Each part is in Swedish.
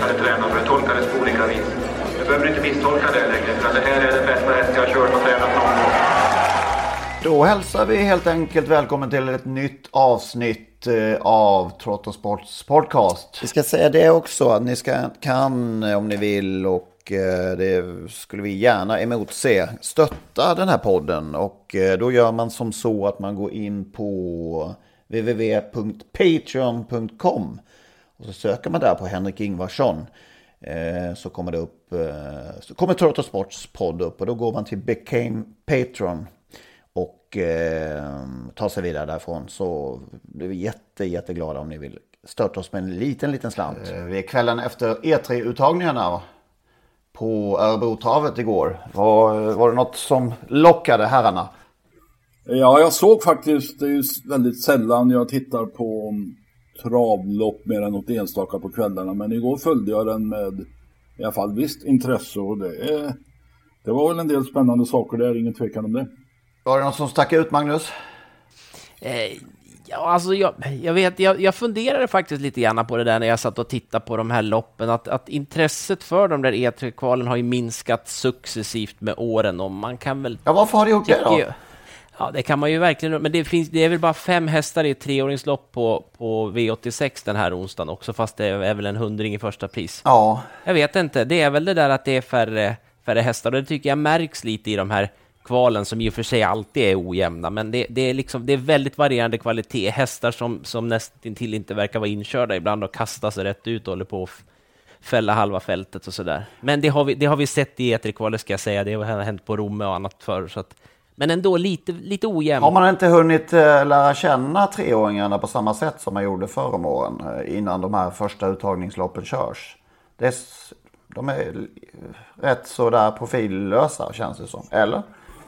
hade tränat för det tolkades på olika vis. Jag behöver inte misstolka det längre för att det här är den bästa häst jag har kört och tränat någon gång. Då hälsar vi helt enkelt välkommen till ett nytt avsnitt eh, av Trott och Sports podcast. Vi ska säga det också att ni ska, kan om ni vill och eh, det skulle vi gärna emotse stötta den här podden och eh, då gör man som så att man går in på www.patreon.com och så söker man där på Henrik Ingvarsson så kommer det upp så kommer Trott och Sports podd upp och då går man till Became Patreon och eh, ta sig vidare därifrån. Så blir vi jätte, jätteglada om ni vill stötta oss med en liten, liten slant. Eh, vi är kvällen efter E3-uttagningarna på Örebrotravet igår. Var, var det något som lockade herrarna? Ja, jag såg faktiskt, det är ju väldigt sällan jag tittar på travlopp mer än något enstaka på kvällarna. Men igår följde jag den med i alla fall visst intresse och det, det var väl en del spännande saker där, ingen tvekan om det. Var det något som stack ut, Magnus? Eh, ja, alltså jag, jag vet, jag, jag funderade faktiskt lite grann på det där när jag satt och tittade på de här loppen, att, att intresset för de där E3-kvalen har ju minskat successivt med åren och man kan väl... Ja, varför har det gjort det då? Ja, det kan man ju verkligen, men det, finns, det är väl bara fem hästar i ett treåringslopp på, på V86 den här onsdagen också, fast det är väl en hundring i första pris. Ja. Jag vet inte, det är väl det där att det är färre, färre hästar, och det tycker jag märks lite i de här kvalen som i och för sig alltid är ojämna, men det, det, är, liksom, det är väldigt varierande kvalitet. Hästar som, som nästintill inte verkar vara inkörda ibland och kastar sig rätt ut och håller på att fälla halva fältet och sådär. Men det har vi, det har vi sett i E3-kvalet ska jag säga, det har hänt på Romme och annat förr. Så att, men ändå lite, lite ojämn. Har man inte hunnit äh, lära känna treåringarna på samma sätt som man gjorde förr om åren äh, innan de här första uttagningsloppen körs? Det är, de är rätt så där profillösa känns det som, eller?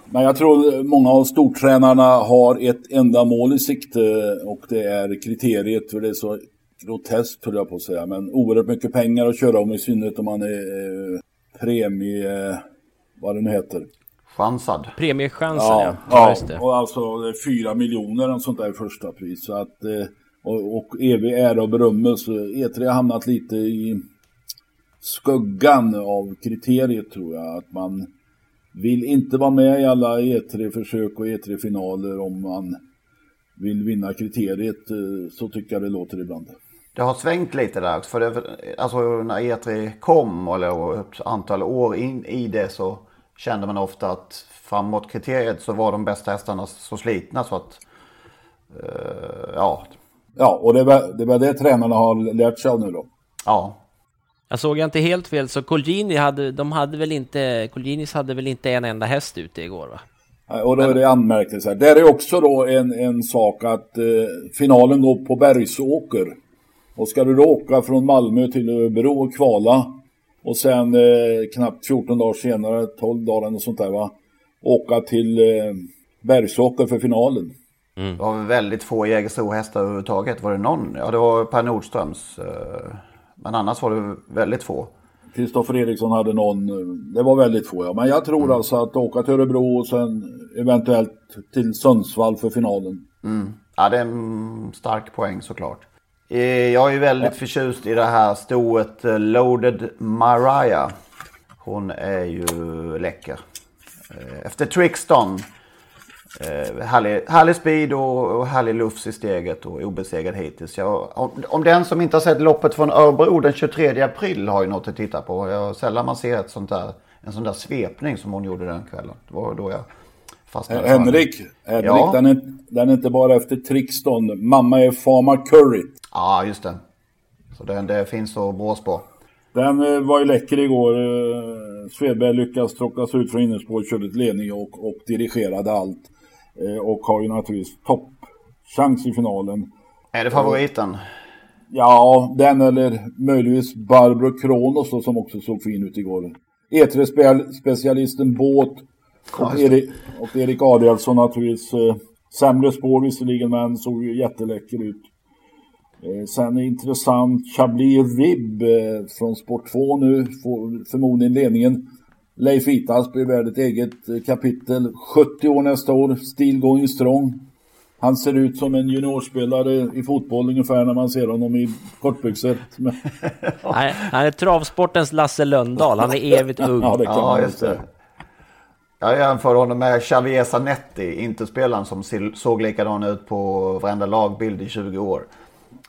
Men jag tror många av stortränarna har ett enda mål i sikte och det är kriteriet för det är så groteskt höll jag på att säga. Men oerhört mycket pengar att köra om i synnerhet om man är eh, premie... vad det nu heter. Chansad. Premiechansen ja. Ja, ja och alltså fyra miljoner och sånt där i första pris. Så att, eh, och, och evig ära och berömmelse. E3 har hamnat lite i skuggan av kriteriet tror jag. Att man vill inte vara med i alla E3-försök och E3-finaler om man vill vinna kriteriet. eh, Så tycker jag det låter ibland. Det har svängt lite där också. För det, alltså när E3 kom, eller ett antal år in i det så kände man ofta att framåt kriteriet så var de bästa hästarna så slitna så att eh, ja. Ja, och det väl det, väl det tränarna har lärt sig av nu då. Ja. Jag såg jag inte helt fel, så Colgjini hade, de hade väl inte, Colginis hade väl inte en enda häst ute igår va? Och då är det anmärkningsvärt. Där är också då en, en sak att eh, finalen går på Bergsåker. Och ska du då åka från Malmö till Örebro och kvala och sen eh, knappt 14 dagar senare, 12 dagar eller sånt där va, åka till eh, Bergsåker för finalen. Det var väldigt få Jägersro-hästar överhuvudtaget. Var det någon? Ja, det var Per Nordströms. eh, Men annars var det väldigt få. Kristoffer Eriksson hade någon, eh, det var väldigt få ja. Men jag tror alltså att åka till Örebro och sen eventuellt till Sundsvall för finalen. Ja, det är en stark poäng såklart. Eh, jag är ju väldigt förtjust i det här stoet eh, Loaded Mariah. Hon är ju läcker. Eh, efter trickston. Härlig, härlig speed och, och härlig lufs i steget och obesegrad hittills. Jag, om, om den som inte har sett loppet från Örebro den 23 april har ju något att titta på. Jag, sällan man ser ett sånt där, en sån där svepning som hon gjorde den kvällen. Det var då jag fastnade. Henrik, Henrik Ja. den, är, den är inte bara efter Trixton. Mamma är Farmar Curry. Ja, just det. Så det, det finns att brås på. Den eh, var ju läcker igår. Eh, Svedberg lyckas tråcka sig ut från innerspår, körde till ledning och, och dirigerade allt. Eh, och har ju naturligtvis toppchans i finalen. Är det favoriten? Ja, den eller möjligtvis Barbro Kronos då, som också såg fin ut igår. E3-specialisten Båt och, Erik, och Erik Adielsson naturligtvis. Eh, sämre spår visserligen, men såg ju jätteläcker ut. Eh, sen är intressant Chablis Rib eh, från Sport 2 nu, får förmodligen ledningen. Leif Itas blir värd ett eget kapitel. 70 år nästa år, still going strong. Han ser ut som en juniorspelare i fotboll ungefär när man ser honom i kortbyxor. Han, är travsportens Lasse Lönndahl. Han är evigt ung. Ja, det kan Ja, man just det. Jag jämför honom med Xavier Zanetti, inte spelaren som såg likadan ut på varenda lagbild i 20 år.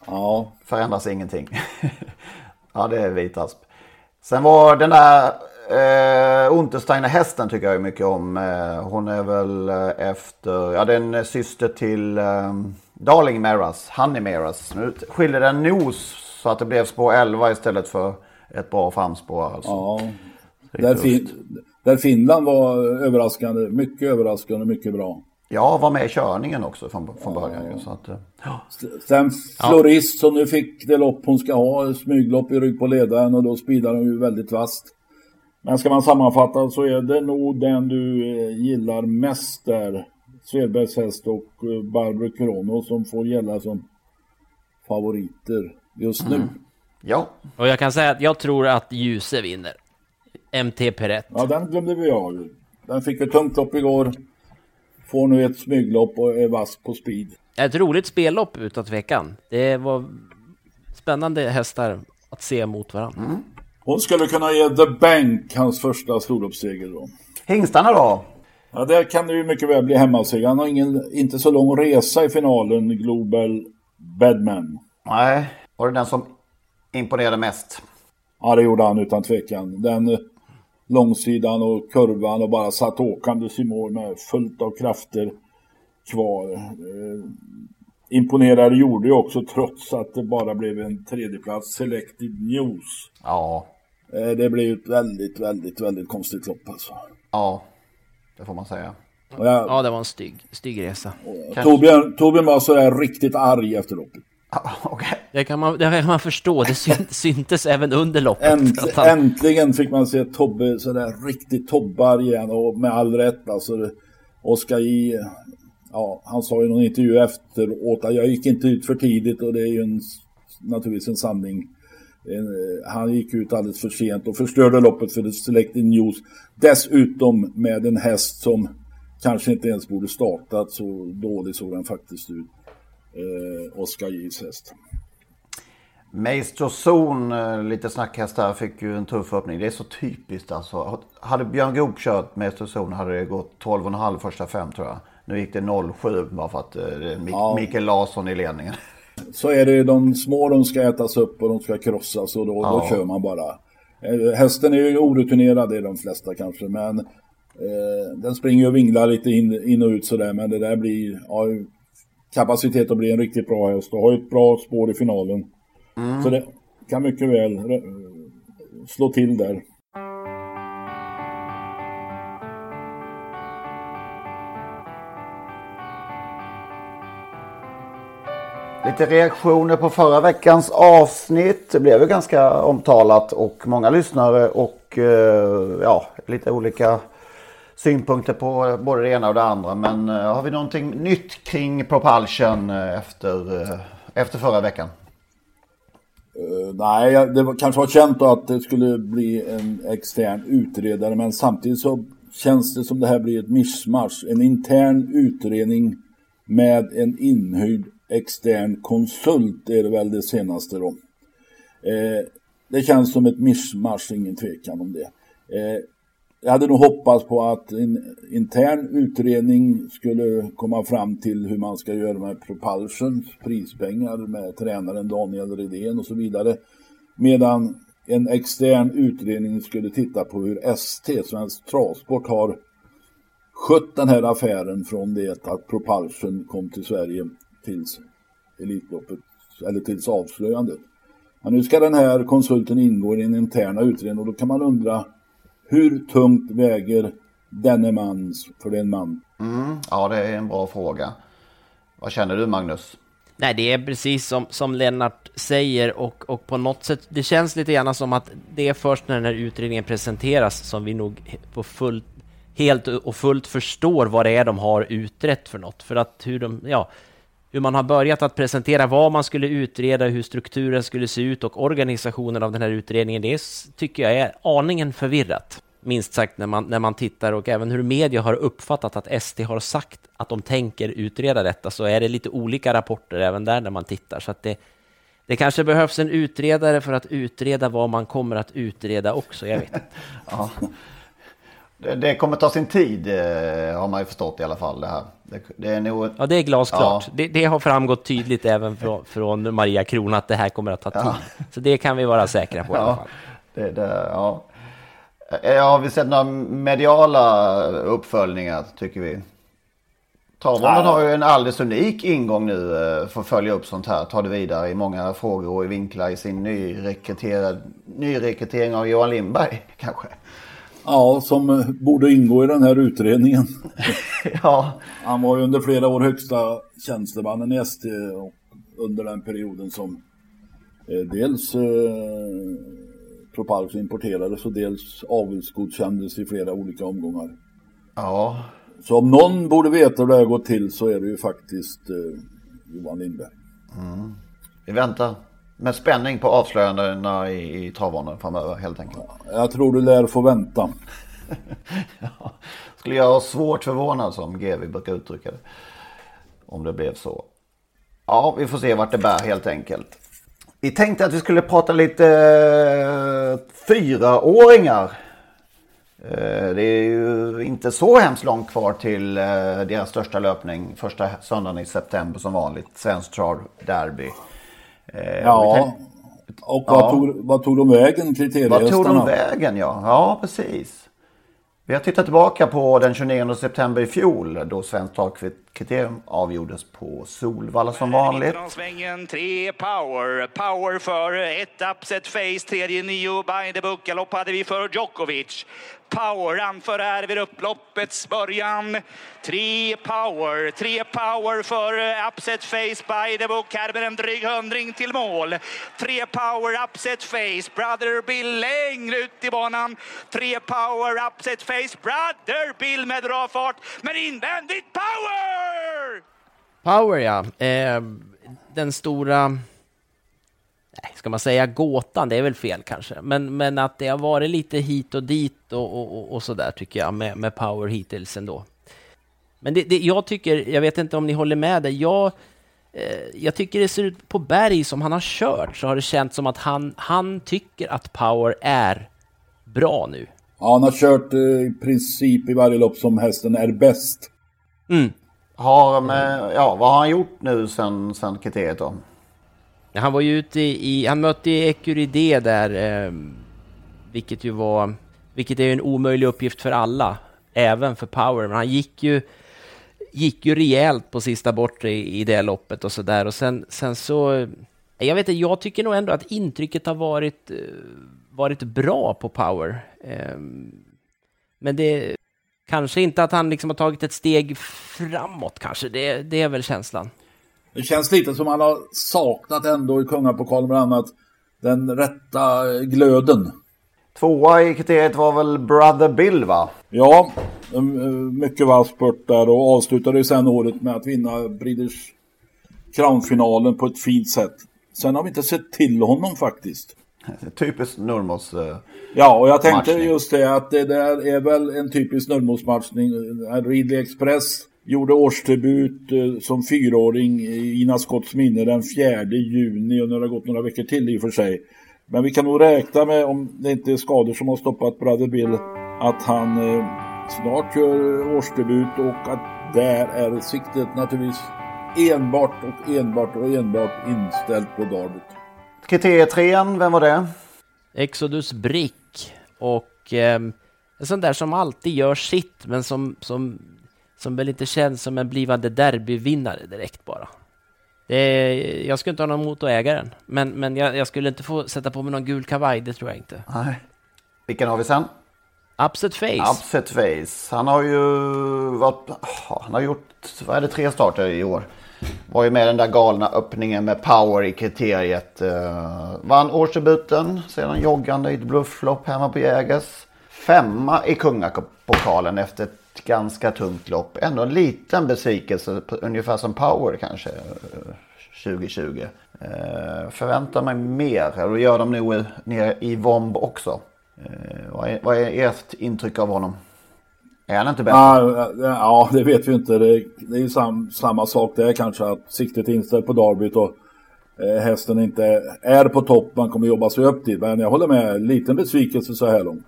Ja, Förändras ingenting. ja, det är Vitasp. Sen var den där eh, Untersteiner hästen tycker jag mycket om. Eh, hon är väl eh, efter, ja den är syster till eh, Darling Meras, Honey Meras. Nu skiljer den nos så att det blev spår 11 istället för ett bra framspår alltså. ja. Där, fin, där Finland var överraskande, mycket överraskande, mycket bra. Jag var med i körningen också från, från början. ju, Så att, eh, ja. Sen Florist som nu fick det lopp hon ska ha, smyglopp i rygg på ledaren och då speedar hon ju väldigt vasst. Men ska man sammanfatta så är det nog den du eh, gillar mest där. Svedbergs häst och eh, Barbro Krono som får gälla som favoriter just nu. ja, Och jag kan säga att jag tror att Ljuse vinner. MT Perret. Ja, den glömde vi av. Den fick ett tungt lopp igår. Får nu ett smyglopp och är vass på speed. Ett roligt spellopp utan tvekan. Det var spännande hästar att se mot varandra. Hon skulle kunna ge The Bank hans första storloppsseger då. hingstarna då? Ja, där kan det ju mycket väl bli hemmaseger. Han har ingen, inte så lång resa i finalen, Global Badman. Nej, var det den som imponerade mest? Ja, det gjorde han utan tvekan. Den långsidan och kurvan och bara satt åkandes i mål med fullt av krafter kvar. Eh, imponerade gjorde ju också trots att det bara blev en tredjeplats Selected News. Ja, Eh, det blev ett väldigt, väldigt, väldigt konstigt lopp alltså. ja, det får man säga. Jag, Ja, det var en stygg, stygg resa. Torbjörn, Torbjörn var sådär riktigt arg efter loppet. Ja, Okej. Det kan man, det kan man förstå. Det syn, syntes även under loppet. Änt, han- äntligen fick man se Tobbe sådär riktigt tobbar igen och med all rätt alltså. det- Oskar J, ja, han sa i någon intervju efteråt att jag gick inte ut för tidigt och det är ju en, naturligtvis en sanning. Eh, han gick ut alldeles för sent och förstörde loppet för The Selected News. Dessutom med en häst som kanske inte ens borde startat så dålig såg den faktiskt ut. Eh, Oskar J's häst. Maestro Zon, eh, lite snackhäst där, fick ju en tuff öppning. Det är så typiskt alltså. Hade Björn Goop kört Maestro Zon hade det gått 12,5 första fem tror jag. Nu gick det 0,7 bara för att eh, Mik- Ja. Mikael Larsson i ledningen. Så är det de små de ska ätas upp och de ska krossas och då, Ja. då kör man bara. Eh, Hästen är ju orutinerad, är de flesta kanske, men eh, den springer och vinglar lite in, in och ut sådär, men det där blir ja, kapacitet att bli en riktigt bra häst och har ett bra spår i finalen. Så det kan mycket väl eh, slå till där. Lite reaktioner på förra veckans avsnitt. Det blev ju ganska omtalat och många lyssnare och eh, ja, lite olika synpunkter på både det ena och det andra. Men eh, har vi någonting nytt kring Propulsion eh, efter, eh, efter förra veckan? Uh, nej, det var, kanske var känt då att det skulle bli en extern utredare, men samtidigt så känns det som det här blir ett mischmasch. En intern utredning med en inhyrd extern konsult är det väl det senaste då. Eh, det känns som ett mischmasch, ingen tvekan om det. Eh, jag hade nog hoppats på att en intern utredning skulle komma fram till hur man ska göra med Propulsions prispengar med tränaren Daniel Redén och så vidare. Medan en extern utredning skulle titta på hur ST, Svensk Travsport, har skött den här affären från det att Propulsion kom till Sverige tills Elitloppet, eller tills avslöjandet. Men nu ska den här konsulten ingå i den interna utredningen och då kan man undra hur tungt väger denne mans för den man? Mm, ja, det är en bra fråga. Vad känner du Magnus? Nej, det är precis som, som Lennart säger och, och på något sätt, det känns lite grann som att det är först när den här utredningen presenteras som vi nog på fullt, helt och fullt förstår vad det är de har utrett för något. För att hur de, ja, hur man har börjat att presentera vad man skulle utreda, hur strukturen skulle se ut och organisationen av den här utredningen, det tycker jag är aningen förvirrat. Minst sagt när man, när man tittar och även hur media har uppfattat att SD har sagt att de tänker utreda detta så är det lite olika rapporter även där när man tittar. Så att det, det kanske behövs en utredare för att utreda vad man kommer att utreda också, jag vet ja. det, det, kommer ta sin tid eh, har man ju förstått i alla fall det här. Det, det är nog... Ja, det är glasklart. Ja. Det, det, har framgått tydligt även från, från, Maria Krona att det här kommer att ta tid. Ja. Så det kan vi vara säkra på i alla fall. Det, det, ja. Eh, har vi sett några mediala uppföljningar tycker vi? Travronden har ju en alldeles unik ingång nu eh, för att följa upp sånt här. Ta det vidare i många frågor och i vinklar i sin nyrekrytering av Johan Lindberg kanske. Ja, som borde ingå i den här utredningen. ja. Han var ju under flera år högsta tjänstemannen i ST under den perioden som eh, dels eh, Propulsion importerades och dels avelsgodkändes i flera olika omgångar. Ja. Så om någon borde veta hur det har gått till så är det ju faktiskt eh, Johan Lindberg. Mm. Vi väntar med spänning på avslöjandena i, i travbanan framöver helt enkelt. Jag tror du lär få vänta. ja, skulle göra oss svårt förvånad som GV brukar uttrycka det. Om det blev så. Ja, vi får se vart det bär helt enkelt. Vi tänkte att vi skulle prata lite eh, fyraåringar. Eh, det är ju inte så hemskt långt kvar till eh, deras största löpning. Första söndagen i september som vanligt. Svensk Trav Derby. Eh, ja, och vad, ja. Tog, vad tog de vägen kriteriehästarna? Vad tog de vägen ja, ja precis. Vi har tittat tillbaka på den 29 september i fjol då Svenskt Travkriterium avgjordes på Solvalla som vanligt. Svängen, tre power. Power för ett upset face, tredje nio by the book. Galopp hade vi för Djokovic. Power anför här vid upploppets början. Tre power, tre power för eh, upset face by the book. Här med en dryg hundring till mål. Tre power upset face, Brother Bill längre ut i banan. Tre power upset face, Brother Bill med bra fart. Men invändigt power! Power ja, eh, den stora ska man säga gåtan, det är väl fel kanske, men, men att det har varit lite hit och dit och, och, och så där tycker jag med, med Power hittills ändå. Men det, det, jag tycker, jag vet inte om ni håller med där, jag, eh, jag tycker det ser ut på Berg som han har kört så har det känts som att han, han tycker att Power är bra nu. Ja, han har kört eh, i princip i varje lopp som hästen är bäst. Mm. Har, med, ja, vad har han gjort nu sen, sen kriteriet då? Han var ju ute i, han mötte Ecuride där, eh, vilket ju var, vilket är en omöjlig uppgift för alla, även för Power, men han gick ju, gick ju rejält på sista bortre i, i det loppet och så där och sen, sen så, eh, jag vet inte, jag tycker nog ändå att intrycket har varit, eh, varit bra på Power. Eh, men det, kanske inte att han liksom har tagit ett steg framåt kanske, det, det är väl känslan. Det känns lite som han har saknat ändå i kungapokalen bland annat den rätta glöden. Tvåa i kriteriet var väl Brother Bill va? Ja, mycket vass spurt där och avslutade sen året med att vinna British Crown-finalen på ett fint sätt. Sen har vi inte sett till honom faktiskt. Typiskt Nurmos. Uh, ja, och jag tänkte matchning. just det att det där är väl en typisk Nurmos-matchning. Ridley Express Gjorde årsdebut eh, som fyraåring i Ina Scotts minne den 4 juni och nu har det gått några veckor till i och för sig. Men vi kan nog räkna med, om det inte är skador som har stoppat Brother Bill, att han eh, snart gör årsdebut och att där är siktet naturligtvis enbart och enbart och enbart inställt på Darbyt. Kriterietrean, vem var det? Exodus Brick och eh, en sån där som alltid gör sitt men som, som, som väl inte känns som en blivande derbyvinnare direkt bara. Är, jag skulle inte ha någon emot att äga den, men, men jag, jag, skulle inte få sätta på mig någon gul kavaj, det tror jag inte. Nej. Vilken har vi sen? Upset Face. Upset Face. Han har ju varit, han har gjort, vad är det, tre starter i år. Var ju med den där galna öppningen med power i kriteriet. Uh, vann årsdebuten, sedan joggande i ett blufflopp hemma på Jägers. Femma i kungapokalen efter ganska tungt lopp. Ändå en liten besvikelse, ungefär som power kanske. 2020. Uh, uh, förväntar mig mer, och gör de nog nere i Vomb också. Uh, vad, är, vad är ert intryck av honom? Är han inte bättre? Ja, ja det vet vi inte. Det, det är ju sam, samma sak där kanske att siktet är inställt på Darbyt och eh, hästen inte är på topp. Man kommer jobba sig upp dit. Men jag håller med. Liten besvikelse så här långt.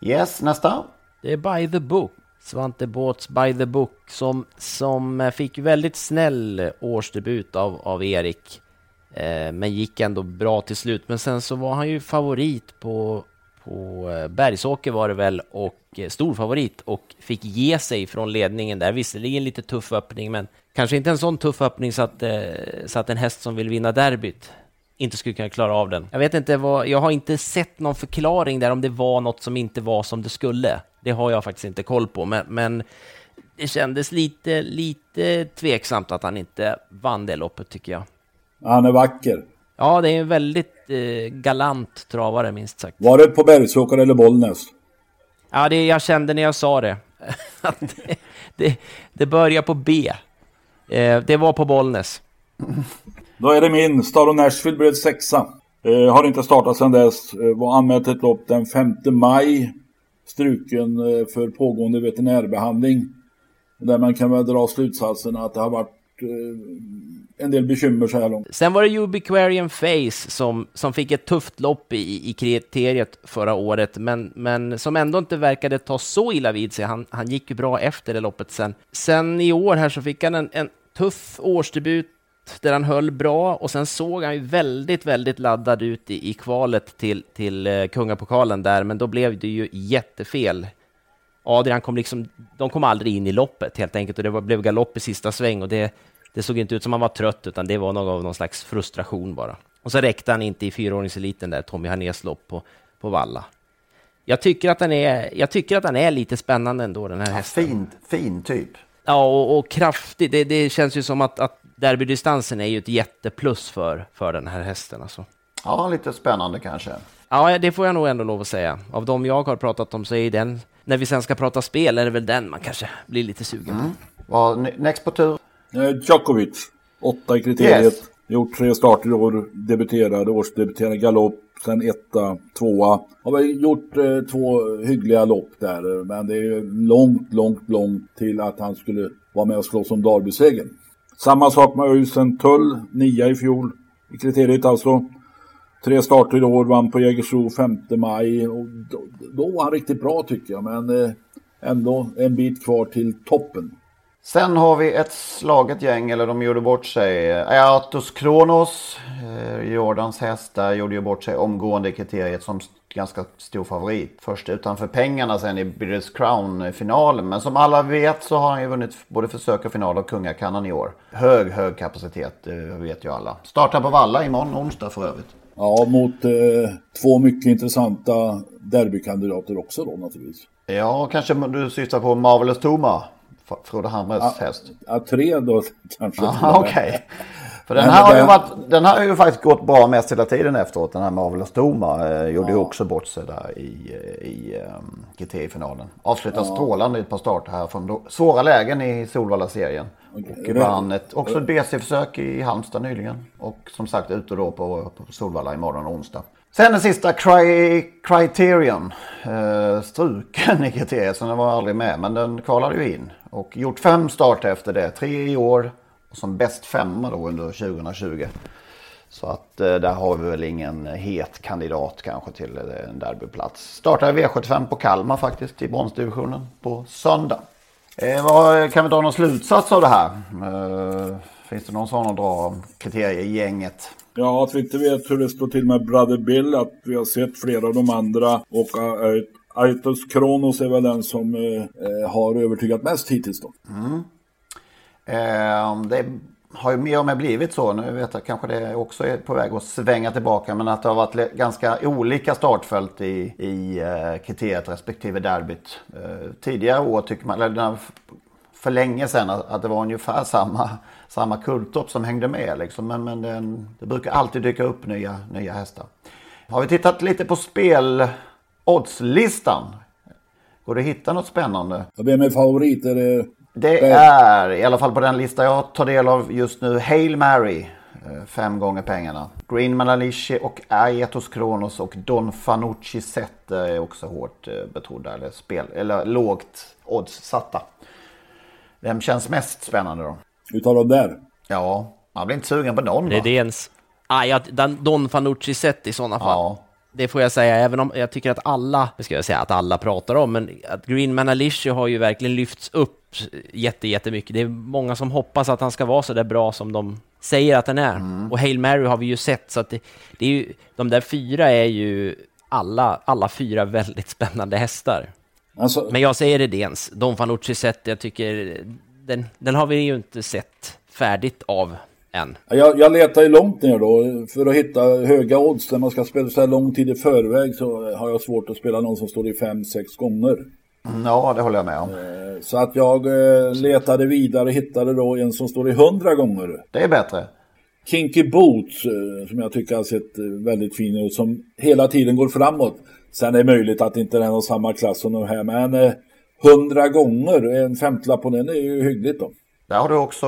Yes, nästa. Det är By the Book. Svante Båts By the Book som, som eh, fick väldigt snäll årsdebut av, av Erik. Eh, men gick ändå bra till slut. Men sen så var han ju favorit på på eh, Bergsåker var det väl och eh, stor favorit och fick ge sig från ledningen där. Visserligen lite tuff öppning, men kanske inte en sån tuff öppning så att, eh, så att en häst som vill vinna derbyt inte skulle kunna klara av den. Jag vet inte vad, jag har inte sett någon förklaring där om det var något som inte var som det skulle. Det har jag faktiskt inte koll på, men, men det kändes lite, lite tveksamt att han inte vann det loppet tycker jag. Han är vacker. Ja, det är en väldigt eh, galant travare minst sagt. Var det på Bergsåker eller Bollnäs? Ja, det jag kände när jag sa det. det, det, det börjar på B. Eh, det var på Bollnäs. Då är det min. Star Nashville blev sexa. Eh, har inte startat sedan dess. Eh, var anmält ett lopp den 5 maj. Struken eh, för pågående veterinärbehandling. Där man kan väl dra slutsatsen att det har varit eh, en del bekymmer så här långt. Sen var det Ubiquarian Face som, som fick ett tufft lopp i, i kriteriet förra året, men, men som ändå inte verkade ta så illa vid sig. Han, han gick ju bra efter det loppet sen. Sen i år här så fick han en, en tuff årsdebut där han höll bra och sen såg han ju väldigt, väldigt laddad ut i, i kvalet till, till uh, kungapokalen där, men då blev det ju jättefel. Adrian kom liksom, de kom aldrig in i loppet helt enkelt och det var, blev galopp i sista sväng och det, det såg inte ut som han var trött utan det var någon, av någon slags frustration bara. Och så räckte han inte i fyraåringseliten där, Tommy Harnés lopp på, på Valla. Jag tycker, att han är, jag tycker att han är lite spännande ändå den här ja, hästen. Fin, fin typ. Ja, och, och kraftig. Det, det, känns ju som att, att derbydistansen är ju ett jätteplus för, för den här hästen. Alltså. Ja, lite spännande kanske. Ja, det får jag nog ändå lov att säga. Av de jag har pratat om så är den när vi sen ska prata spel är det väl den man kanske blir lite sugen på. Mm. Vad, next på tur? Djokovic, åtta i kriteriet. Yes. Gjort tre starter i år, debuterade, årsdebuterade galopp, sen etta, tvåa. Har väl gjort eh, två hyggliga lopp där, men det är långt, långt, långt till att han skulle vara med och slåss om Derbysegern. Samma sak med Öysen Tull, nia i fjol i kriteriet alltså. Tre starter i år, vann på Jägersro 5 maj. Och då, då, var han riktigt bra tycker jag, men eh, ändå en bit kvar till toppen. Sen har vi ett slaget gäng, eller de gjorde bort sig. Atos Kronos, eh, Jordans häst, där gjorde ju bort sig omgående i kriteriet som ganska stor favorit. Först utanför pengarna sen i British Crown-finalen. Men som alla vet så har han ju vunnit både försök och final och kungakannan i år. Hög, hög kapacitet, det vet ju alla. Startar på Valla imorgon onsdag för övrigt. Ja, mot eh, två mycket intressanta derbykandidater också då naturligtvis. Ja, kanske du syftar på Marvelous Toma, Frode Hamres ja, häst. Ja, tre då kanske. Okej. Okay. För den här, har ju varit, den här har ju faktiskt gått bra mest hela tiden efteråt. Den här Marvelous Toma eh, gjorde ju också bort sig där i, eh, i um, GT-finalen. Avslutade ja. strålande i ett par starter här från svåra lägen i Solvalla-serien. Okay. Och vann ett, också ett BC-försök i Halmstad nyligen. Och som sagt ute då på, på Solvalla imorgon onsdag. Sen den sista Cry, Criterion. Eh, struken i kriteriet så den var aldrig med. Men den kvalade ju in. Och gjort fem starter efter det. Tre i år och som bäst femma då under 2020. Så att eh, där har vi väl ingen het kandidat kanske till eh, en derbyplats. Startar V75 på Kalmar faktiskt i bronsdivisionen på söndag. Eh, vad, kan vi dra någon slutsats av det här? Eh, Eh, finns det någon sån att dra om kriteriegänget? Ja, att vi inte vet hur det står till med Brother Bill, att vi har sett flera av de andra och Aitos Kronos är väl den som eh, har övertygat mest hittills då. Mm. Eh, det har ju mer och mer blivit så. Nu vet jag kanske det också är på väg att svänga tillbaka. Men att det har varit ganska olika startfält i, i eh, kriteriet respektive derbyt. Eh, tidigare år tycker man, eller för länge sedan, att det var ungefär samma, samma kulttopp som hängde med. Liksom. Men, men det, det brukar alltid dyka upp nya, nya hästar. Har vi tittat lite på spel oddslistan? Går det att hitta något spännande? Vem är favorit? Är det det är, i alla fall på den lista jag tar del av just nu, Hail Mary. Eh, fem gånger pengarna. Green Manalishi och Aetos Kronos och Don Fanucci Set är också hårt eh, betrodda eller, spel, eller lågt oddssatta. Vem känns mest spännande då? Utav dem där? Ja, man blir inte sugen på någon Det är det ens. Ah, ja, Don Fanucci Set i sådana fall. Ja. Det får jag säga, även om jag tycker att alla, ska jag säga att alla pratar om, men att Green Manalishi har ju verkligen lyfts upp jätte, jättemycket. Det är många som hoppas att han ska vara så där bra som de säger att han är. Mm. Och Hail Mary har vi ju sett, så att det, det är ju, de där fyra är ju alla, alla fyra väldigt spännande hästar. Alltså... Men jag säger Redéns, Don Fanucci sett, jag tycker den, den har vi ju inte sett färdigt av än. Jag, jag letar ju långt ner då för att hitta höga odds. När man ska spela så här lång tid i förväg så har jag svårt att spela någon som står i fem, sex gånger. Mm, ja, det håller jag med om. Eh, så att jag eh, letade vidare och hittade då en som står i hundra gånger. Det är bättre. Kinky Boots, eh, som jag tycker har sett väldigt fin ut, som hela tiden går framåt. Sen är det möjligt att inte den har samma klass som de här, men eh, hundra gånger, en femtlapp på den är ju hyggligt då. Där har du också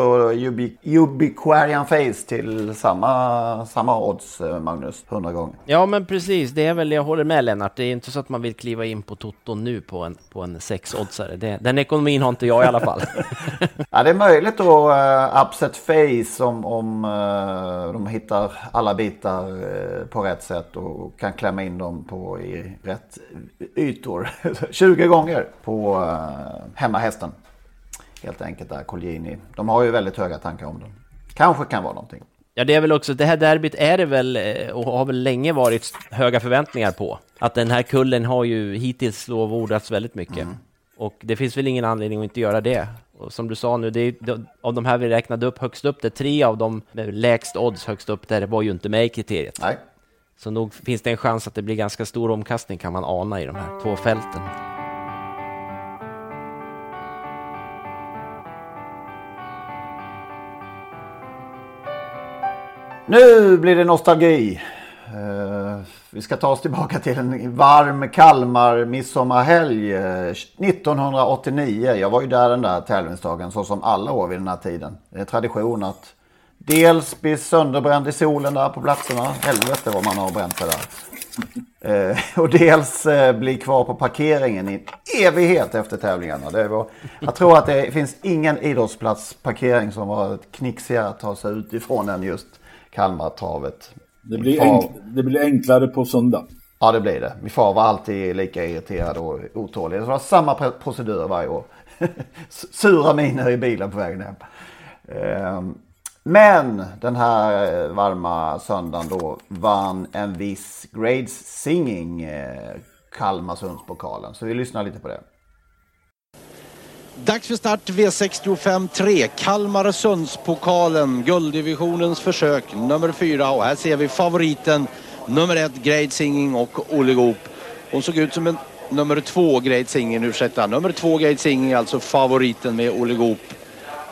Ubiquarian Face till samma, samma odds, eh, Magnus, 100 gånger. Ja, men precis. Det är väl, jag håller med Lennart. Det är inte så att man vill kliva in på Toto nu på en, på en 6-oddsare. Den ekonomin har inte jag i alla fall. ja, det är möjligt då, uh, upset face om, om uh, de hittar alla bitar uh, på rätt sätt och kan klämma in dem på i rätt ytor. 20 gånger på uh, hemmahästen helt enkelt där, Colgjini. De har ju väldigt höga tankar om den. Kanske kan vara någonting. Ja, det är väl också, det här derbyt är det väl, eh, och har väl länge varit höga förväntningar på. Att den här kullen har ju hittills lovordats väldigt mycket. Mm. Och det finns väl ingen anledning att inte göra det. Och som du sa nu, det är, av de här vi räknade upp högst upp, det tre av dem med lägst odds högst upp där var ju inte med i kriteriet. Nej. Så nog finns det en chans att det blir ganska stor omkastning kan man ana i de här två fälten. Nu blir det nostalgi. Uh, vi ska ta oss tillbaka till en varm Kalmar midsommarhelg eh, 1989. Jag var ju där den där tävlingsdagen så som alla år vid den här tiden. Det är tradition att dels bli sönderbränd i solen där på platserna. Helvete vad man har bränt sig där. Uh, och dels bli kvar på parkeringen i evighet efter tävlingarna. Det var, jag tror att det finns ingen idrottsplatsparkering som var knixigare att ta sig ut ifrån än just Kalmartravet. Det blir, enk, det blir enklare på söndag. Ja, det blir det. Min far var alltid lika irriterad och otålig. Det var samma procedur varje år. Sura miner i bilen på vägen hem. Ehm, men den här varma söndagen då vann en viss Grades Singing eh, Kalmarsundspokalen. Så vi lyssnar lite på det. Dags för start V65 3. Kalmarsundspokalen, gulddivisionens försök nummer 4. Och här ser vi favoriten nummer 1, Grade Singing och Olle Goop. Hon såg ut som en nummer 2, Grade Singing, ursäkta. Nummer 2, Grade Singing, alltså favoriten med Olle Goop.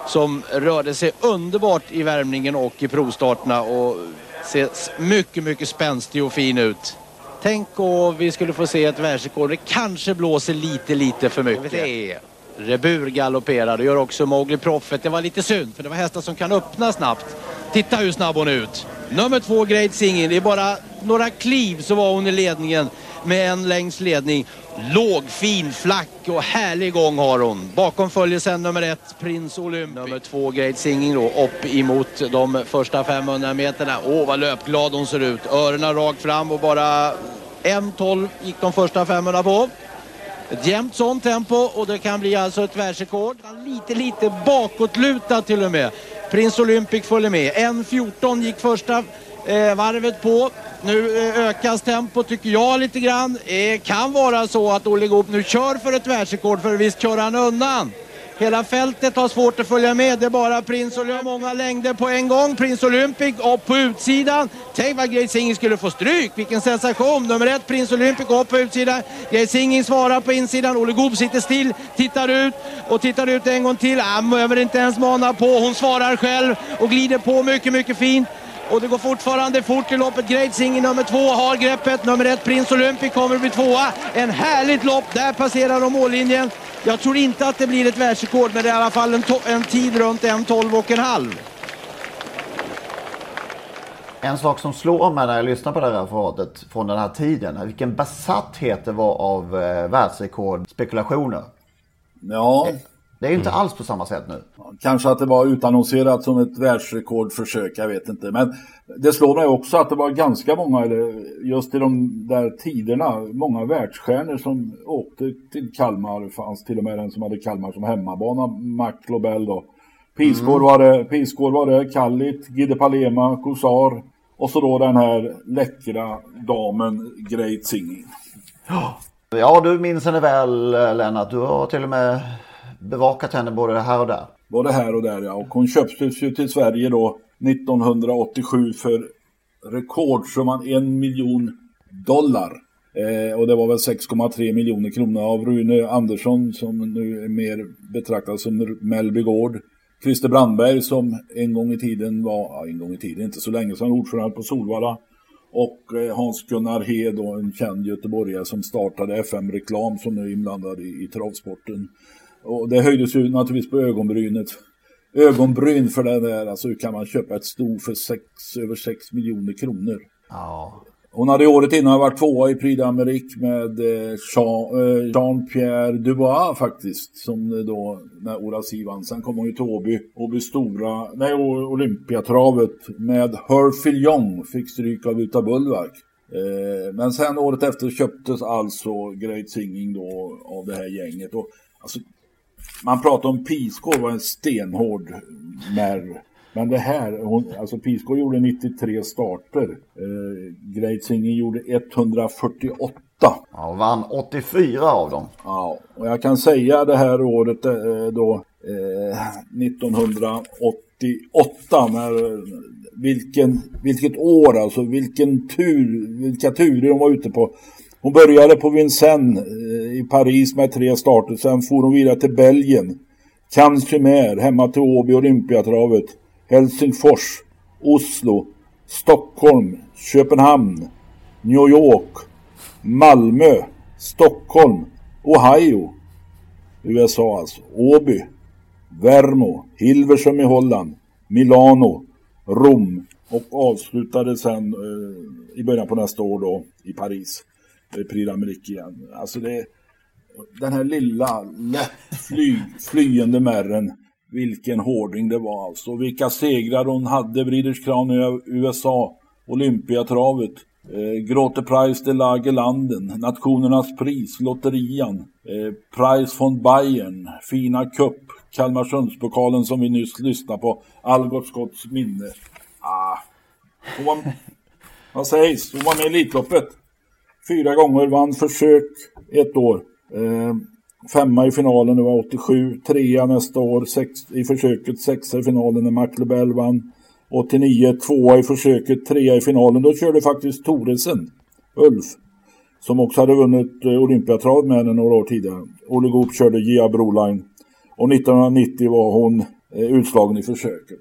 Som rörde sig underbart i värmningen och i provstarterna och ser mycket, mycket spänstig och fin ut. Tänk om vi skulle få se ett världsrekord. Det kanske blåser lite, lite för mycket. Rebur galopperar. Det gör också Mowgli Profit. Det var lite synd för det var hästar som kan öppna snabbt. Titta hur snabb hon är ut. Nummer två Great Singing. Det är bara några kliv så var hon i ledningen. med en längs ledning. Låg, fin, flack och härlig gång har hon. Bakom följer sen nummer ett, Prins Olympic. Nummer två, Great Singing då, upp emot de första 500 meterna. Åh, vad löpglad hon ser ut. Öronen rakt fram och bara 1.12 gick de första 500 på. Ett jämnt sånt tempo och det kan bli alltså ett världsrekord. Lite, lite bakåtlutad till och med. Prins Olympic följer med. 1.14 gick första eh, varvet på. Nu eh, ökas tempo tycker jag lite grann. Eh, kan vara så att Olle Goop nu kör för ett världsrekord för visst kör han undan. Hela fältet har svårt att följa med. Det är bara Prins Olympic. Många längder på en gång. Prins Olympic upp på utsidan. Tänk vad Grace Singing skulle få stryk. Vilken sensation. Nummer ett Prins Olympic upp på utsidan. Grace Singing svarar på insidan. Olle Goop sitter still, tittar ut och tittar ut en gång till. Ah, Han behöver inte ens mana på. Hon svarar själv och glider på mycket, mycket fint. Och det går fortfarande fort i loppet. Great Singing nummer två har greppet. Nummer ett Prins Olympic kommer att bli tvåa. En härligt lopp. Där passerar de mållinjen. Jag tror inte att det blir ett världsrekord, men det är i alla fall en, en tid runt 1.12 och en halv. En sak som slår mig när jag lyssnar på det här referatet från den här tiden, vilken besatthet det var av eh, världsrekordspekulationer. Ja. Det är inte alls på samma sätt nu. Kanske att det var utannonserat som ett världsrekordförsök, jag vet inte. Men det slår mig också att det var ganska många, eller just i de där tiderna, många världsstjärnor som åkte till Kalmar. Det fanns till och med en som hade Kalmar som hemmabana, Mac Lobel då. Pisgård var det, Pisgård var det, Kallit, Gide Palema, Kosar och så då den här läckra damen Great Singing. Ja, du minns henne väl Lennart. Du har till och med bevakat henne både här och där. Både här och där ja. Och hon köptes ju till Sverige då 1987 för rekordsumman en miljon dollar. Eh, och det var väl 6,3 miljoner kronor av Rune Andersson som nu är mer betraktad som Mellby Gård. Christer Brandberg som en gång i tiden var, ja, en gång i tiden, inte så länge sedan, ordförande på Solvalla. Och eh, Hans-Gunnar Hed, en känd göteborgare som startade FM Reklam som nu är inblandad i, i travsporten. Och det höjdes ju naturligtvis på ögonbrynet. Ögonbryn för det där, alltså hur kan man köpa ett sto för sex, över 6 miljoner kronor? Ja. Hon hade året innan varit tvåa i Prix d'Amérique med eh, Jean, Jean-Pierre Dubois faktiskt. Som då, när Oras vann. Sen kom hon ju till Åby, Åby Stora, nej Olympiatravet med Her Fillon fick stryk av Uta Bullmark. Eh, men sen året efter köptes alltså Great Singing då av det här gänget. Och, alltså, man pratar om Pisgård var en stenhård märr. Men det här, hon, alltså Pisgård gjorde 93 starter. Eh, Great Singing gjorde 148. Ja, och vann 84 av dem. Ja, och jag kan säga det här året eh, då, eh, 1988, när, vilken, vilket år alltså, vilken tur, vilka turer hon var ute på. Hon började på Vincennes eh, i Paris med tre starter. Sen for hon vidare till Belgien. Cannes hemma till Åby Olympiatravet. Helsingfors, Oslo, Stockholm, Köpenhamn, New York, Malmö, Stockholm, Ohio, USA alltså, Åby, Värmo, Hilversum i Holland, Milano, Rom. Och avslutade sen eh, i början på nästa år då i Paris. Prix d'Amérique igen. Alltså det, den här lilla lätt fly, flyende märren. Vilken hårding det var alltså. Vilka segrar hon hade. Breeders Crown i USA. Olympiatravet. Eh, Grote Price de Lagerlanden. Nationernas pris. Lotterian. Eh, Price von Bayern. Fina Cup. Kalmarsundspokalen som vi nyss lyssnade på. Algot Scotts minne. Ah. Hon var, vad sägs? Hon var med i Elitloppet. Fyra gånger, vann försök ett år. Eh, femma i finalen, det var 87. Trea nästa år sex, i försöket, sexa i finalen när McLebel vann. 89, tvåa i försöket, trea i finalen. Då körde faktiskt Toresen, Ulf, som också hade vunnit eh, Olympiatrav Olympiatravet med henne några år tidigare. Olle Goop körde Gia Broline. Och 1990 var hon eh, utslagen i försöket.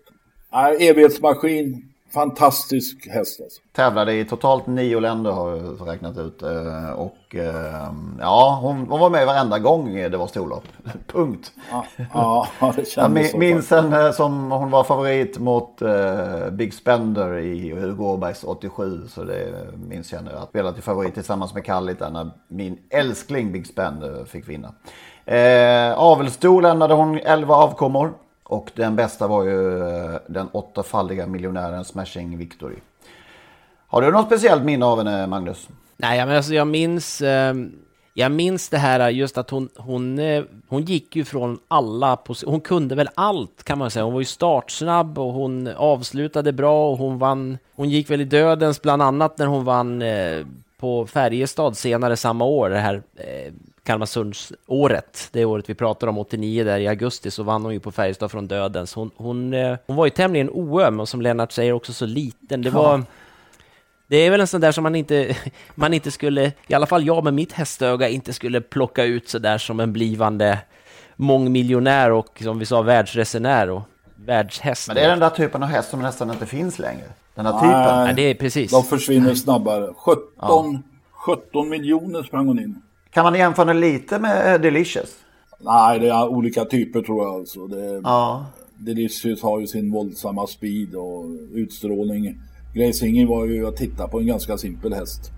Äh, evighetsmaskin, fantastisk häst alltså. Tävlade i totalt nio länder har jag räknat ut. eh, Och eh, ja, hon, hon var med varenda gång det var storlopp. Punkt. Ja, ja det Jag så. minns henne som hon var favorit mot eh, Big Spender i Hugo Åbergs 87. Så det minns jag nu. Att spela till favorit tillsammans med Kallit när min älskling Big Spender fick vinna. Eh, Avelsto lämnade hon 11 avkommor. Och den bästa var ju eh, den åttafaldiga miljonären Smashing Victory. Har du något speciellt minne av henne Magnus? Nej, men alltså jag minns, eh, jag minns det här eh, just att hon, hon, eh, hon gick ju från alla, positioner. hon kunde väl allt kan man säga. Hon var ju startsnabb och hon avslutade bra och hon vann, hon gick väl i dödens bland annat när hon vann på Färjestad senare samma år, det här Kalmarsundsåret, det året vi pratar om, 89 där i augusti, så vann hon ju på Färjestad från dödens. Hon, hon, eh, hon var ju tämligen oöm och som Lennart säger också så liten. Det var... Det är väl en sån där som man inte, man inte skulle, i alla fall jag med mitt hästöga, inte skulle plocka ut så där som en blivande mångmiljonär och som vi sa världsresenär och världshäst. Men det är den där typen av häst som nästan inte finns längre. Den här Nej. typen. Ja, det är precis. De försvinner snabbare. 17, 17 miljoner sprang hon in. Kan man jämföra den lite med Delicious? Nej, det är olika typer tror jag. Alltså. Det, Ja. Delicious har ju sin våldsamma speed och utstrålning. Grace Hinger var ju att titta på en ganska simpel häst.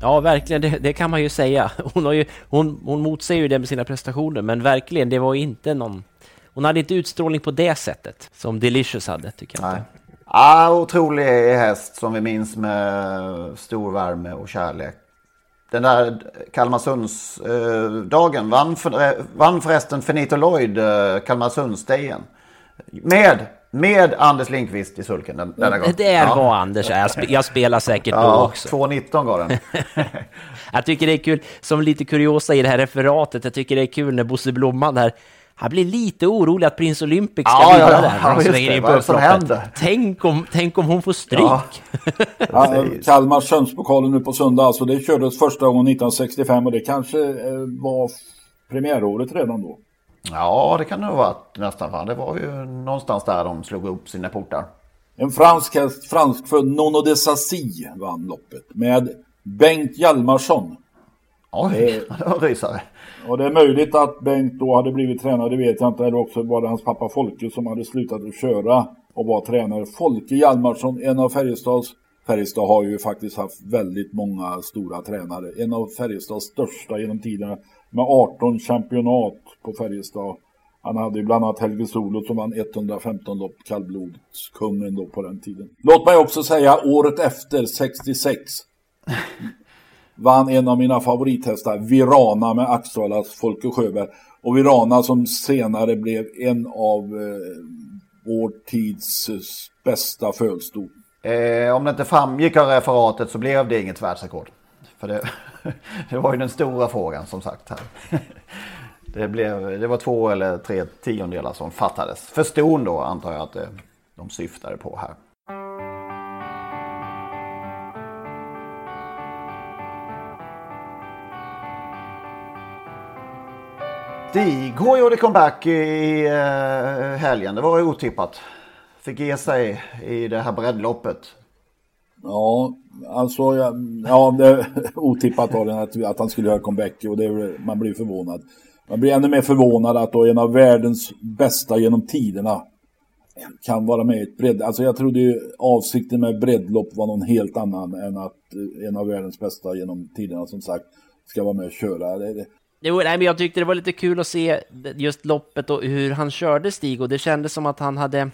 Ja, verkligen, det, det kan man ju säga. Hon, har ju, hon, hon motsäger ju det med sina prestationer, men verkligen, det var ju inte någon... Hon hade inte utstrålning på det sättet som Delicious hade, tycker jag Nej. inte. Ja, otrolig häst som vi minns med stor värme och kärlek. Den där Kalmarsundsdagen vann, för, eh, vann förresten Finito Lloyd eh, Kalmarsundsdejen. Med, med Anders Lindqvist i sulken den, denna gång. Det Ja. var Anders, jag, sp- jag spelar säkert då Ja, också. 2.19 går den. Jag tycker det är kul, som lite kuriosa i det här referatet, jag tycker det är kul när Bosse Blomman där, han blir lite orolig att Prins Olympic ska Ja, vinna ja, där ja, just svänger det. in på upploppet. Tänk om, tänk om hon får stryk! Ja. Ja, Precis. Kalmar Sönspokalen nu på söndag, alltså det kördes första gången 1965 och det kanske eh, var premiäråret redan då. Ja, det kan det ha varit nästan. Fan. Det var ju någonstans där de slog upp sina portar. En fransk häst, franskfödd Nono de Sassy vann loppet med Bengt Hjalmarsson. Oj, det var en rysare. Och det är möjligt att Bengt då hade blivit tränare, det vet jag inte. Eller också var det hans pappa Folke som hade slutat att köra och var tränare. Folke Hjalmarsson, en av Färjestads Färjestad har ju faktiskt haft väldigt många stora tränare. En av Färjestads största genom tiderna med 18 championat på Färjestad. Han hade ju bland annat Helge Solo som vann 115 lopp, kallblodskungen då på den tiden. Låt mig också säga året efter, 66, vann en av mina favorithästar, Virana med Axevallas Folke Sjöberg. Och Virana som senare blev en av eh, vår tids eh, bästa fölstor. Eh, om det inte framgick av referatet så blev det inget världsrekord. För det, det var ju den stora frågan som sagt här. Det, blev, det var två eller tre tiondelar som fattades. För ston då antar jag att eh, de syftade på här. Stig gjorde comeback i eh, helgen. Det var otippat. Fick ge sig i det här breddloppet. Ja, alltså, ja, ja det, otippat var det att, att han skulle göra comeback och det, man blir förvånad. Man blir ännu mer förvånad att då en av världens bästa genom tiderna kan vara med i ett bredd. Alltså jag trodde ju avsikten med breddlopp var någon helt annan än att eh, en av världens bästa genom tiderna som sagt ska vara med och köra. Det, Jo, nej, men jag tyckte det var lite kul att se just loppet och hur han körde Stig och det kändes som att han hade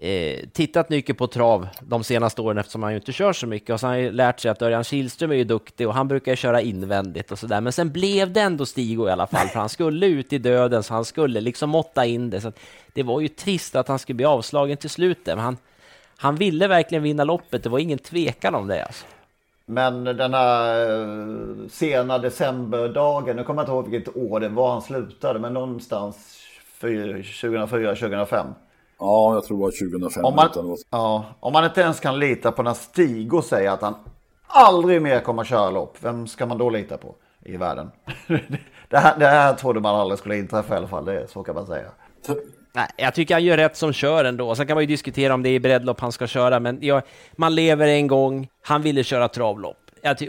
eh, tittat mycket på trav de senaste åren eftersom han ju inte kör så mycket och så har han ju lärt sig att Örjan Kihlström är ju duktig och han brukar köra invändigt och sådär. Men sen blev det ändå Stigo i alla fall för han skulle ut i döden så han skulle liksom måtta in det. Så att det var ju trist att han skulle bli avslagen till slutet, men han, han ville verkligen vinna loppet. Det var ingen tvekan om det alltså. Men den här eh, sena decemberdagen, nu kommer jag inte ihåg vilket år det var han slutade, men någonstans 2004-2005. ja, jag tror det var 2005. Om man, utan ja, om man inte ens kan lita på när Stigo säger att han aldrig mer kommer köra lopp, vem ska man då lita på i världen? det, här, det här trodde man aldrig skulle inträffa i alla fall, det så kan man säga. Nej, jag tycker han gör rätt som kör ändå. Sen kan man ju diskutera om det är breddlopp han ska köra, men ja, man lever en gång. Han ville köra travlopp.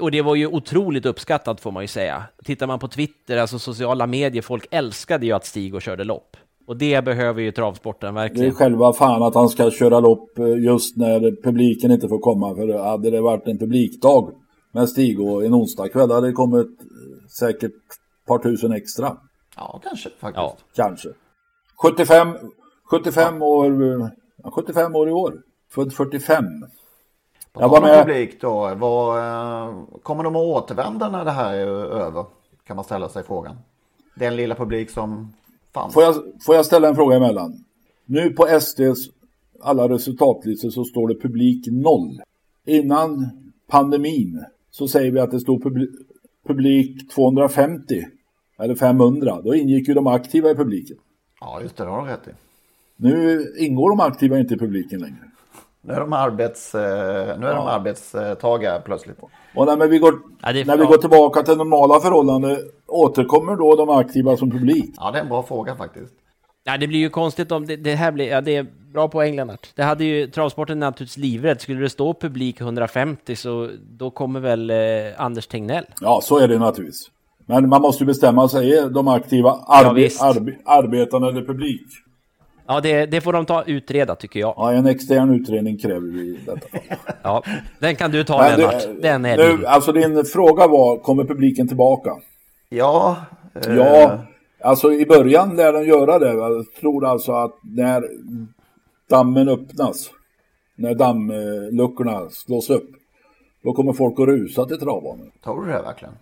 Och det var ju otroligt uppskattat får man ju säga. Tittar man på Twitter, alltså sociala medier, folk älskade ju att Stig och körde lopp. Och det behöver ju travsporten verkligen. Det är själva fan att han ska köra lopp eh, just när publiken inte får komma. För hade det varit en publikdag med Stig och en onsdagkväll hade det kommit eh, säkert ett par tusen extra. Ja, kanske faktiskt. Ja. Kanske. 75, 75 år, 75 år i år. Född 45. På jag var med. publik då, vad, kommer de att återvända när det här är över? Kan man ställa sig frågan. Den lilla publik som fanns. Får jag, får jag ställa en fråga emellan? Nu på SDs alla resultatlistor så står det publik noll. Innan pandemin så säger vi att det stod publik, publik 250 eller 500. Då ingick ju de aktiva i publiken. Ja, just det, det har du rätt i. Nu ingår de aktiva inte i publiken längre. Nu är de, arbets, eh, nu är ja. de arbetstagare plötsligt. Och när, vi, går, ja, när vi går tillbaka till normala förhållanden, återkommer då de aktiva som publik? Ja, det är en bra fråga faktiskt. Ja, det blir ju konstigt om det, det här blir, ja det är bra poäng Lennart. Det hade ju, travsporten naturligtvis livrädd. Skulle det stå publik 150 så då kommer väl eh, Anders Tegnell. Ja, så är det naturligtvis. Men man måste ju bestämma sig, är de aktiva arbe ja, arbe arbetarna eller publik? Ja, det, det, får de ta utreda tycker jag. Ja, en extern utredning kräver vi i detta fall. ja, den kan du ta Men Lennart. Den är nu, Alltså din fråga var, kommer publiken tillbaka? Ja. Eh... Ja, alltså i början lär den göra det. Jag tror alltså att när dammen öppnas, när dammluckorna slås upp, då kommer folk att rusa till travbanan. Tror du det verkligen?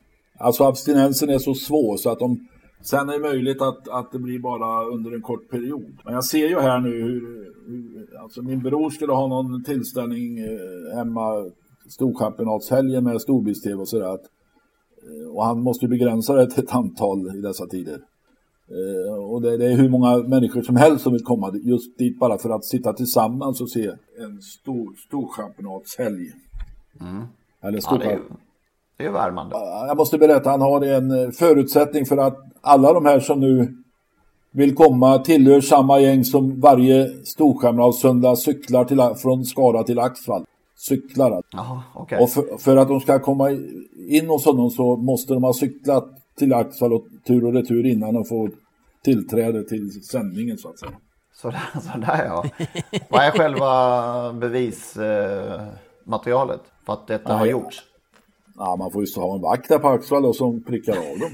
Alltså abstinensen är så svår så att de Sen är det möjligt att, att det blir bara under en kort period. Men jag ser ju här nu hur, hur alltså min bror skulle ha någon tillställning eh, hemma Storchampionatshelgen med storbilds-tv och sådär. Eh, och han måste ju begränsa det till ett antal i dessa tider. Eh, och det, det, är hur många människor som helst som vill komma just dit bara för att sitta tillsammans och se en stor storchampionatshelg. Mm. Eller stor, ja, det är värmande. Jag måste berätta, han har en eh, förutsättning för att alla de här som nu vill komma tillhör samma gäng som varje storkamratsöndag cyklar till, från Skara till Axvall. Cyklar Aha, okay. Och för, för, att de ska komma in hos honom så måste de ha cyklat till Axvall och tur och retur innan de får tillträde till sändningen så att säga. Sådär, sådär ja. Vad är själva bevismaterialet eh, för att detta Nej, har gjorts? Ja, man får ju ha en vakt där på Axvall och som prickar av dem.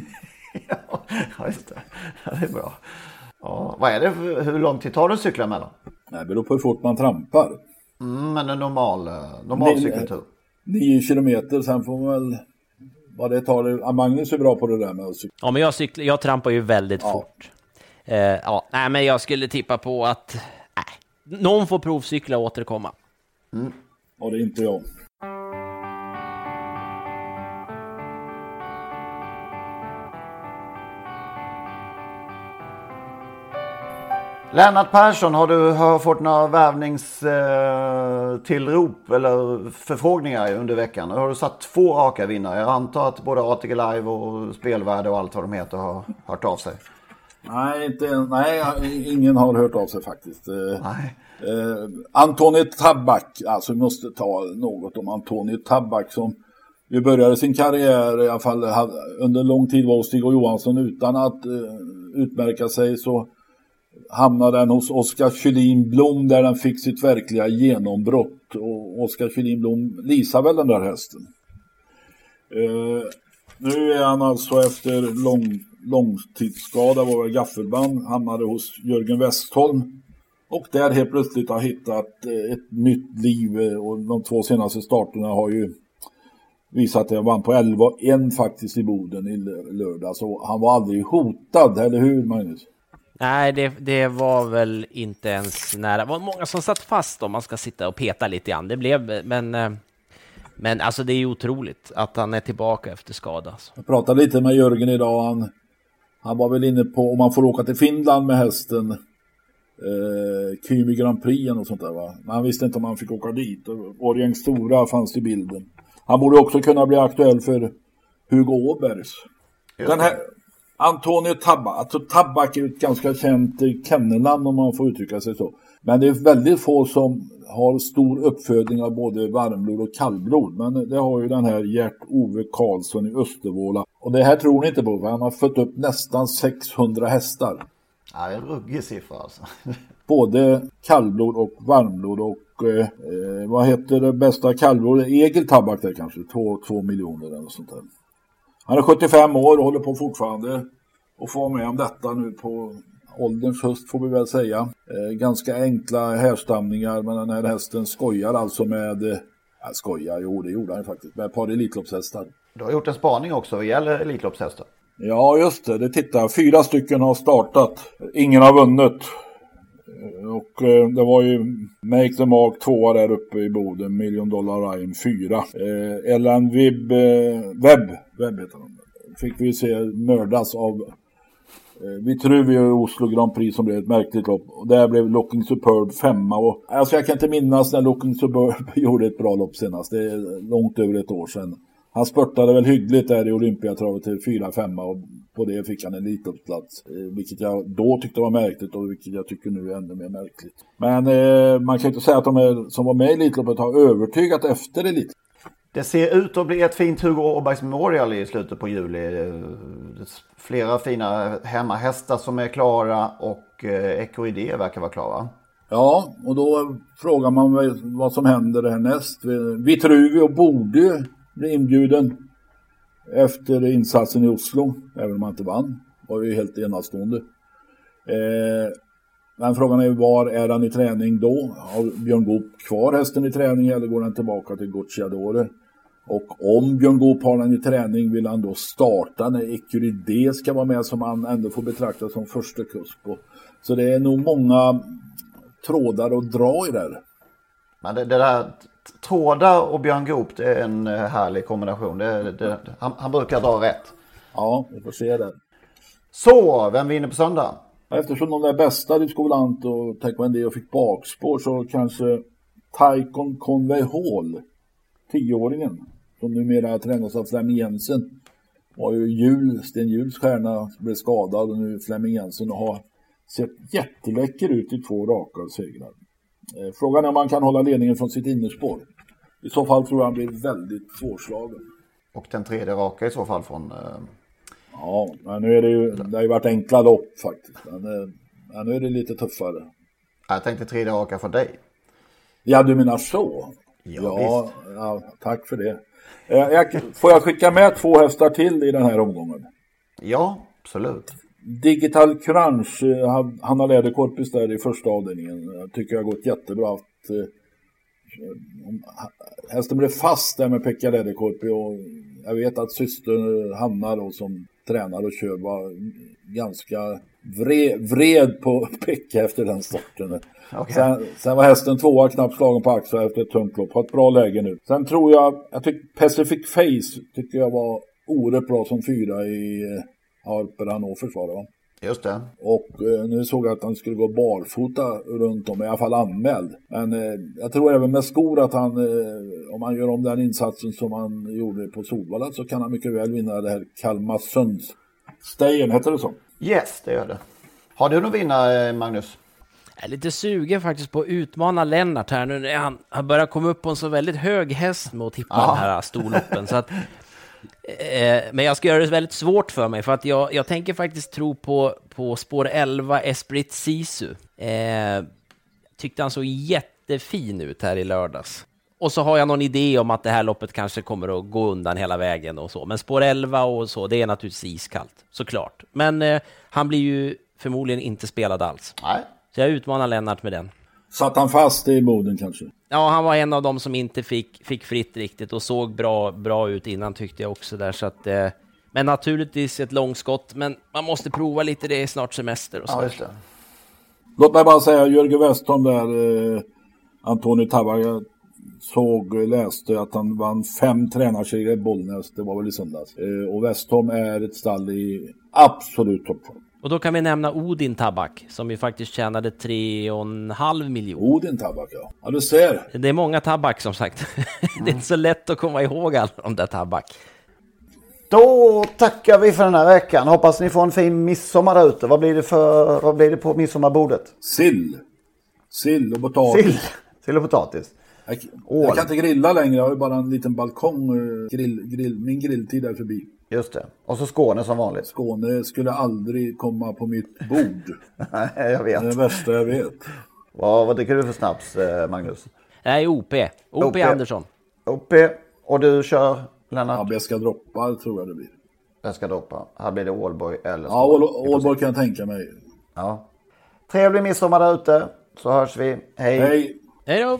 ja, just det. Ja, det är bra. Ja, vad är det hur lång tid tar det att cykla mellan? Det beror på hur fort man trampar. Mm, men en normal, normal cykeltur? Nio kilometer, sen får man väl vad det tar. Magnus är bra på det där med att cykla. Ja, men jag, cyklar, jag trampar ju väldigt ja. fort. Eh, ja, nej, men jag skulle tippa på att nej, någon får provcykla och återkomma. Mm. Och det är inte jag. Lennart Persson, har du har fått några värvningstillrop eh, eller förfrågningar under veckan? Har du satt två raka vinnare? Jag antar att både ATG Live och Spelvärde och allt vad de heter har hört av sig. Nej, inte, nej ingen har hört av sig faktiskt. Eh, nej. Eh, Antoni Tabak, alltså vi måste ta något om Antoni Tabak som vi började sin karriär i alla fall under lång tid var hos Stig och Johansson utan att eh, utmärka sig så hamnade den hos Oskar Kylin Blom där den fick sitt verkliga genombrott. Och Oskar Kylin Blom lisar väl den där hästen. Eh, nu är han alltså efter lång, långtidsskada, var väl gaffelband, hamnade hos Jörgen Westholm. Och där helt plötsligt har hittat eh, ett nytt liv eh, och de två senaste starterna har ju visat att han vann på 11 en faktiskt i Boden i lördag. Så han var aldrig hotad, eller hur Magnus? Nej, det, det var väl inte ens nära. Det var många som satt fast om man ska sitta och peta lite grann. Det blev, men, eh, men alltså det är ju otroligt att han är tillbaka efter skada. Alltså. Jag pratade lite med Jörgen idag. Han, han var väl inne på om man får åka till Finland med hästen. Eh, Kymi Grand Prix och sånt där va. Men han visste inte om han fick åka dit. Årgäng Stora fanns i bilden. Han borde också kunna bli aktuell för Hugo Åbergs. Den här, Antonio Tabak. Alltså Tabak är ett ganska känt kennelnamn om man får uttrycka sig så. Men det är väldigt få som har stor uppfödning av både varmblod och kallblod. Men det har ju den här Gert-Ove Karlsson i Östervåla. Och det här tror ni inte på, för han har fött upp nästan 600 hästar. Ja, det är en ruggig siffra alltså. Både kallblod och varmblod och eh, eh vad heter det bästa kallblodet? Egil Tabak där kanske, två, två miljoner eller sånt där. Han är 75 år och håller på fortfarande och får vara med om detta nu på ålderns höst får vi väl säga. Eh, ganska enkla härstamningar men den här hästen skojar alltså med, eh, ja, skojar, jo det gjorde han faktiskt, med ett par Elitloppshästar. Du har gjort en spaning också vad gäller Elitloppshästar. Ja just det, det tittar Fyra stycken har startat, ingen har vunnit. Och eh, det var ju Make the Mark tvåa där uppe i Boden, Million Dollar Ryan fyra. Eh, Ellen Wib, eh, Webb, Webb heter hon. Fick vi se mördas av Eh, Vitruvio i Oslo Grand Prix som blev ett märkligt lopp. Och där blev Looking Superb femma. Och, alltså jag kan inte minnas när Looking Superb gjorde ett bra lopp senast. Det är långt över ett år sedan. Han spurtade väl hyggligt där i Olympiatravet till 4-5 och på det fick han en Elitloppsplats. Eh, vilket jag då tyckte var märkligt och vilket jag tycker nu är ännu mer märkligt. Men eh, man kan inte säga att de är, som var med i Elitloppet har övertygat efter Elitloppet. Det ser ut att bli ett fint Hugo Åbergs Memorial i slutet på juli. Flera fina hemmahästar som är klara och eh, Ecoidé verkar vara klara. Ja, och då frågar man vad som händer härnäst. Vitruvio borde blev bli inbjuden efter insatsen i Oslo, även om han inte vann. Det var ju helt enastående. Eh, men frågan är var är han i träning då? Har Björn Goop kvar hästen i träning eller går han tillbaka till Gocciadore? Och om Björn Goop har den i träning vill han då starta när Ecuride ska vara med som han ändå får betrakta som första kusk. Så det är nog många trådar att dra i där. Men det, det där trådar och Björn Goop det är en eh, härlig kombination. Det, det, han, han, brukar dra rätt. Ja, vi får se det. Så, vem vinner på söndag? Eftersom de där bästa Discovolant och Taekwondo fick bakspår så kanske Taikon Conway Hall, tioåringen, som numera tränas av Flemming Jensen. Var ju Jul, Sten Juls stjärna, blev skadad och nu Flemming Jensen och har sett jätteläcker ut i två raka segrar. Eh, frågan är om han kan hålla ledningen från sitt innerspår. I så fall tror jag han blir väldigt svårslagen. Och den tredje raka i så fall från... Eh... Ja, men nu är det ju, det har ju varit enkla lopp faktiskt. Men, eh, men nu är det lite tuffare. Jag tänkte tredje raka för dig. Ja, du menar så? Ja, ja, ja tack för det. Eh, jag, får jag skicka med två hästar till i den här omgången? Ja, absolut. Digital Crunch, eh, Hanna Läderkorpis där i första avdelningen. Tycker jag har gått jättebra. Att, eh, hästen blev fast där med Pekka Läderkorpi och jag vet att systern Hanna då som tränar och kör var ganska vred, vred på Pekka efter den starten. Okay. Sen, sen, var hästen tvåa, knappt slagen på axlar efter ett tungt lopp. Har ett bra läge nu. Sen tror jag, jag tycker Pacific Face tycker jag var oerhört bra som fyra i eh, Harper var det va? Just det. Och eh, nu såg jag att han skulle gå barfota runt om, i alla fall anmäld. Men eh, jag tror även med skor att han, eh, om han gör om den insatsen som han gjorde på Solvalla så kan han mycket väl vinna det här Kalmarsunds Stejen, heter det så? Yes, det gör det. Har du någon vinnare, Magnus? Jag är lite sugen faktiskt på att utmana Lennart här nu när han har börjat komma upp på en så väldigt hög häst med att tippa ja. den här storloppen. Så att, eh, men jag ska göra det väldigt svårt för mig, för att jag, jag tänker faktiskt tro på, på spår 11, Esprit Sisu. Eh, tyckte han såg jättefin ut här i lördags. Och så har jag någon idé om att det här loppet kanske kommer att gå undan hela vägen och så. Men spår 11 och så, det är naturligtvis iskallt, såklart. Men eh, han blir ju förmodligen inte spelad alls. Nej. Så jag utmanar Lennart med den. Satt han fast i Boden kanske? Ja, han var en av dem som inte fick, fick fritt riktigt och såg bra, bra ut innan tyckte jag också där. Så att, eh, men naturligtvis ett långskott, men man måste prova lite, det är snart semester och så. Ja, just det. Låt mig bara säga, Jörgen Westholm där, eh, Antoni Tabak, såg, läste att han vann fem tränarsegrar i Bollnäs, det var väl i söndags. Eh, och Westholm är ett stall i absolut toppform. Och då kan vi nämna Odin Tabak som ju faktiskt tjänade 3,5 miljoner. Odin Tabak ja. Ja du ser. Det är många Tabak som sagt. Mm. det är inte så lätt att komma ihåg alla de där Tabak. Då tackar vi för den här veckan. Hoppas ni får en fin midsommar ute. Vad blir det, för, vad blir det på midsommarbordet? Sill. Sill och potatis. Sill, Sill och potatis. Jag, jag, kan inte grilla längre, jag har ju bara en liten balkong. Grill, grill, min grilltid är förbi. Just det. Och så Skåne som vanligt. Skåne skulle aldrig komma på mitt bord. Nej, jag vet. Det är det värsta jag vet. Vad, vad dricker du för snaps, eh, Magnus? Nej, OP. OP, OP. Andersson. OP. Och du kör, Lennart? Ja, Beska droppar tror jag det blir. Beska droppar. Här blir det Ålborg eller Ja, Ålborg kan jag tänka mig. Ja. Trevlig midsommar där ute. Så hörs vi. Hej. Hej. Hej då.